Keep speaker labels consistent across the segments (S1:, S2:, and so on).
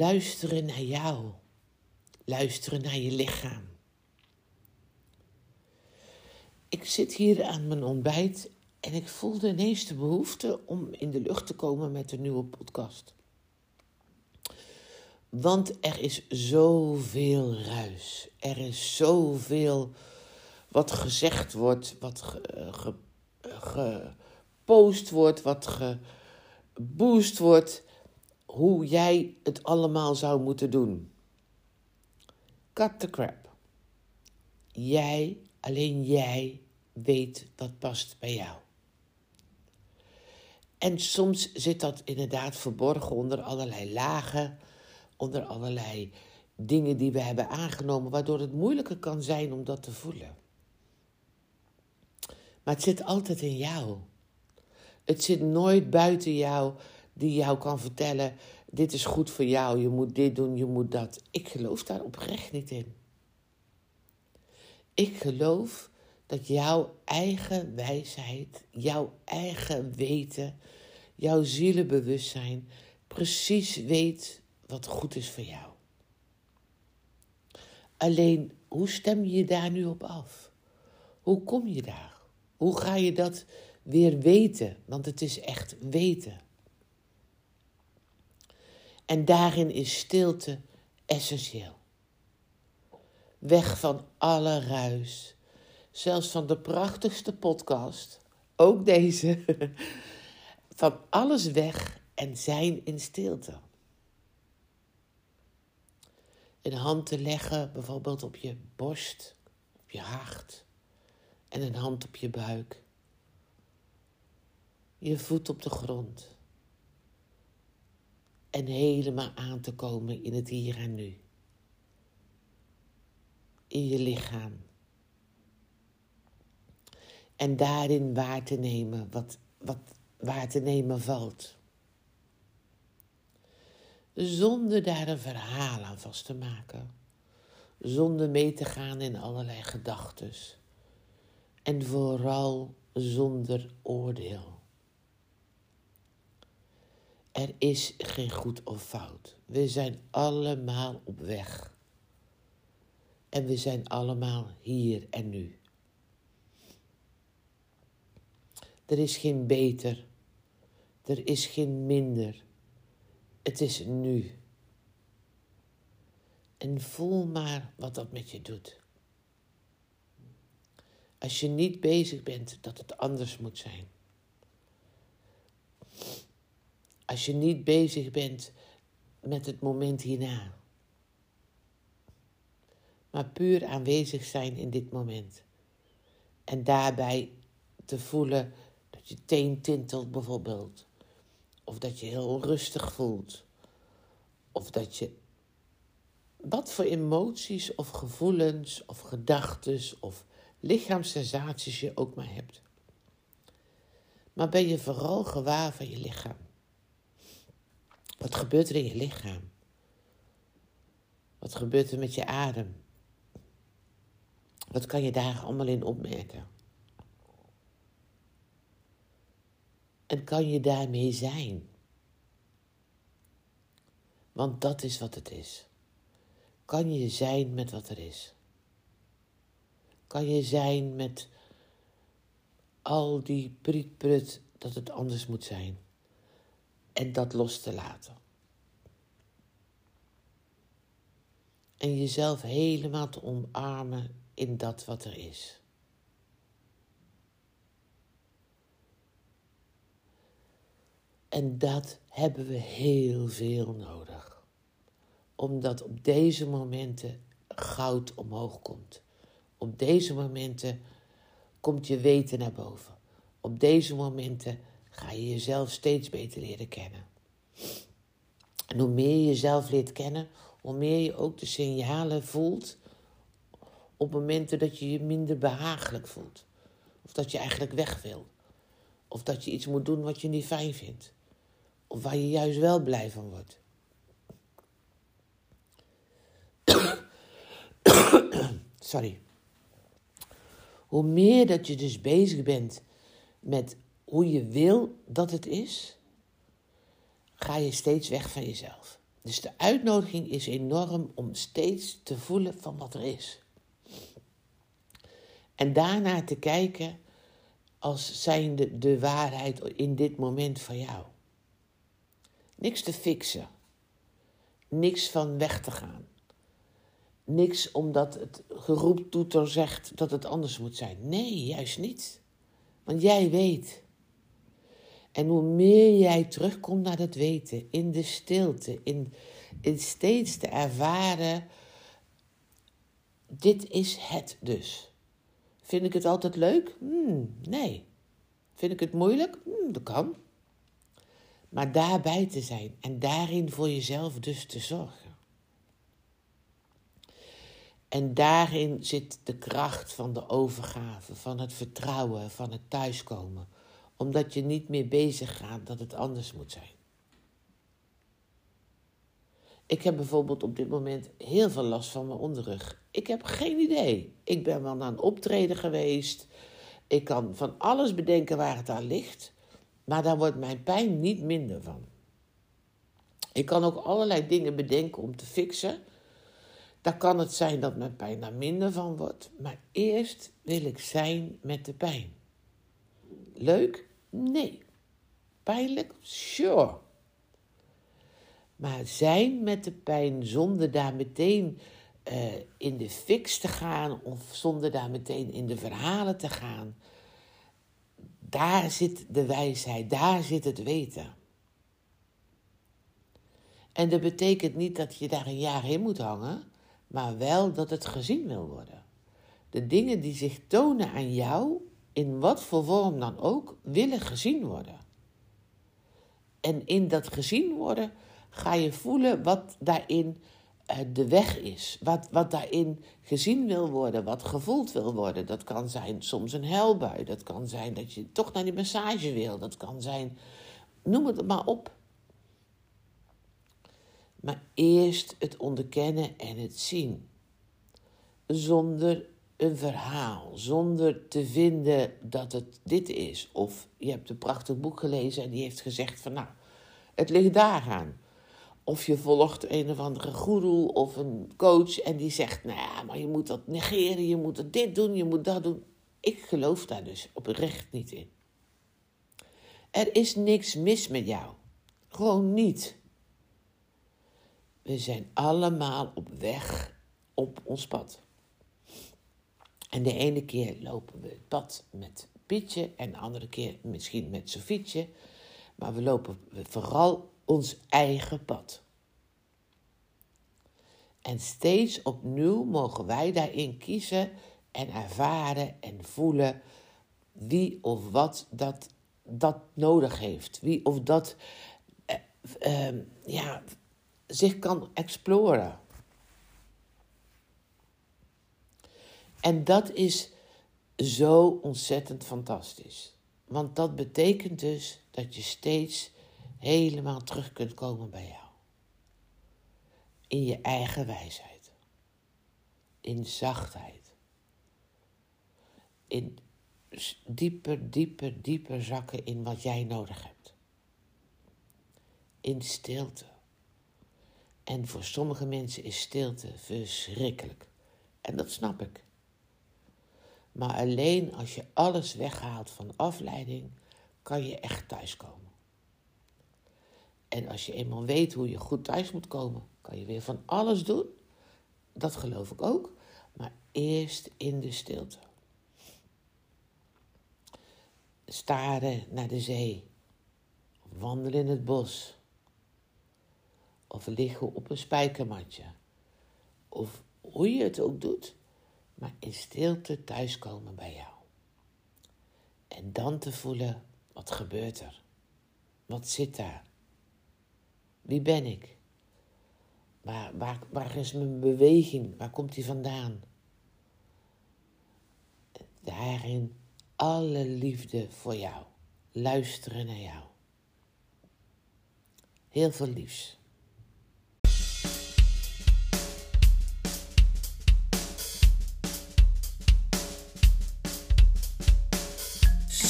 S1: Luisteren naar jou. Luisteren naar je lichaam. Ik zit hier aan mijn ontbijt en ik voelde ineens de behoefte om in de lucht te komen met een nieuwe podcast. Want er is zoveel ruis. Er is zoveel wat gezegd wordt, wat gepost wordt, wat geboost wordt. Hoe jij het allemaal zou moeten doen. Cut the crap. Jij, alleen jij, weet wat past bij jou. En soms zit dat inderdaad verborgen onder allerlei lagen, onder allerlei dingen die we hebben aangenomen, waardoor het moeilijker kan zijn om dat te voelen. Maar het zit altijd in jou. Het zit nooit buiten jou die jou kan vertellen: dit is goed voor jou, je moet dit doen, je moet dat. Ik geloof daar oprecht niet in. Ik geloof dat jouw eigen wijsheid, jouw eigen weten, jouw zielenbewustzijn precies weet wat goed is voor jou. Alleen, hoe stem je daar nu op af? Hoe kom je daar? Hoe ga je dat weer weten? Want het is echt weten. En daarin is stilte essentieel. Weg van alle ruis. Zelfs van de prachtigste podcast, ook deze. Van alles weg en zijn in stilte. Een hand te leggen, bijvoorbeeld op je borst, op je hart. En een hand op je buik. Je voet op de grond. En helemaal aan te komen in het hier en nu. In je lichaam. En daarin waar te nemen wat, wat waar te nemen valt. Zonder daar een verhaal aan vast te maken. Zonder mee te gaan in allerlei gedachten. En vooral zonder oordeel. Er is geen goed of fout. We zijn allemaal op weg. En we zijn allemaal hier en nu. Er is geen beter. Er is geen minder. Het is nu. En voel maar wat dat met je doet. Als je niet bezig bent dat het anders moet zijn. Als je niet bezig bent met het moment hierna. Maar puur aanwezig zijn in dit moment. En daarbij te voelen dat je teen tintelt bijvoorbeeld. Of dat je heel rustig voelt. Of dat je wat voor emoties of gevoelens of gedachten of lichaamssensaties je ook maar hebt. Maar ben je vooral gewaar van je lichaam? Wat gebeurt er in je lichaam? Wat gebeurt er met je adem? Wat kan je daar allemaal in opmerken? En kan je daarmee zijn? Want dat is wat het is. Kan je zijn met wat er is? Kan je zijn met al die prietprut dat het anders moet zijn? En dat los te laten. En jezelf helemaal te omarmen in dat wat er is. En dat hebben we heel veel nodig. Omdat op deze momenten goud omhoog komt. Op deze momenten komt je weten naar boven. Op deze momenten ga je jezelf steeds beter leren kennen. En hoe meer je jezelf leert kennen, hoe meer je ook de signalen voelt op momenten dat je je minder behagelijk voelt. Of dat je eigenlijk weg wil. Of dat je iets moet doen wat je niet fijn vindt. Of waar je juist wel blij van wordt. Sorry. Hoe meer dat je dus bezig bent met hoe je wil dat het is, ga je steeds weg van jezelf. Dus de uitnodiging is enorm om steeds te voelen van wat er is. En daarna te kijken als zijnde de waarheid in dit moment van jou. Niks te fixen. Niks van weg te gaan. Niks omdat het geroeptoeter zegt dat het anders moet zijn. Nee, juist niet. Want jij weet. En hoe meer jij terugkomt naar dat weten, in de stilte, in, in steeds te ervaren, dit is het dus. Vind ik het altijd leuk? Hmm, nee. Vind ik het moeilijk? Hmm, dat kan. Maar daarbij te zijn en daarin voor jezelf dus te zorgen. En daarin zit de kracht van de overgave, van het vertrouwen, van het thuiskomen. Omdat je niet meer bezig gaat dat het anders moet zijn. Ik heb bijvoorbeeld op dit moment heel veel last van mijn onderrug. Ik heb geen idee. Ik ben wel naar een optreden geweest. Ik kan van alles bedenken waar het aan ligt. Maar daar wordt mijn pijn niet minder van. Ik kan ook allerlei dingen bedenken om te fixen. Dan kan het zijn dat mijn pijn daar minder van wordt. Maar eerst wil ik zijn met de pijn. Leuk? Nee. Pijnlijk? Sure. Maar zijn met de pijn zonder daar meteen uh, in de fix te gaan of zonder daar meteen in de verhalen te gaan. Daar zit de wijsheid, daar zit het weten. En dat betekent niet dat je daar een jaar in moet hangen, maar wel dat het gezien wil worden. De dingen die zich tonen aan jou, in wat voor vorm dan ook, willen gezien worden. En in dat gezien worden ga je voelen wat daarin uh, de weg is. Wat, wat daarin gezien wil worden, wat gevoeld wil worden. Dat kan zijn soms een huilbui. Dat kan zijn dat je toch naar die massage wil. Dat kan zijn, noem het maar op. Maar eerst het onderkennen en het zien. Zonder een verhaal, zonder te vinden dat het dit is. Of je hebt een prachtig boek gelezen en die heeft gezegd van nou, het ligt daaraan. Of je volgt een of andere guru of een coach en die zegt, nou ja, maar je moet dat negeren, je moet dit doen, je moet dat doen. Ik geloof daar dus oprecht niet in. Er is niks mis met jou. Gewoon niet. We zijn allemaal op weg op ons pad. En de ene keer lopen we het pad met Pietje en de andere keer misschien met Sofietje. Maar we lopen vooral ons eigen pad. En steeds opnieuw mogen wij daarin kiezen en ervaren en voelen wie of wat dat, dat nodig heeft. Wie of dat eh, eh, ja, zich kan exploren. En dat is zo ontzettend fantastisch. Want dat betekent dus dat je steeds helemaal terug kunt komen bij jou. In je eigen wijsheid. In zachtheid. In dieper, dieper, dieper zakken in wat jij nodig hebt. In stilte. En voor sommige mensen is stilte verschrikkelijk. En dat snap ik. Maar alleen als je alles weghaalt van afleiding, kan je echt thuiskomen. En als je eenmaal weet hoe je goed thuis moet komen, kan je weer van alles doen. Dat geloof ik ook. Maar eerst in de stilte. Staren naar de zee. Wandelen in het bos. Of liggen op een spijkermatje. Of hoe je het ook doet. Maar in stilte thuiskomen bij jou. En dan te voelen, wat gebeurt er? Wat zit daar? Wie ben ik? Waar, waar, waar is mijn beweging? Waar komt die vandaan? Daarin alle liefde voor jou. Luisteren naar jou. Heel veel liefs.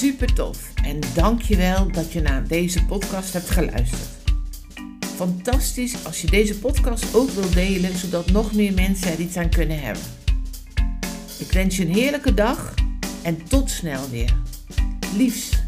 S1: Super tof en dankjewel dat je naar deze podcast hebt geluisterd. Fantastisch als je deze podcast ook wilt delen, zodat nog meer mensen er iets aan kunnen hebben. Ik wens je een heerlijke dag en tot snel weer. Liefs.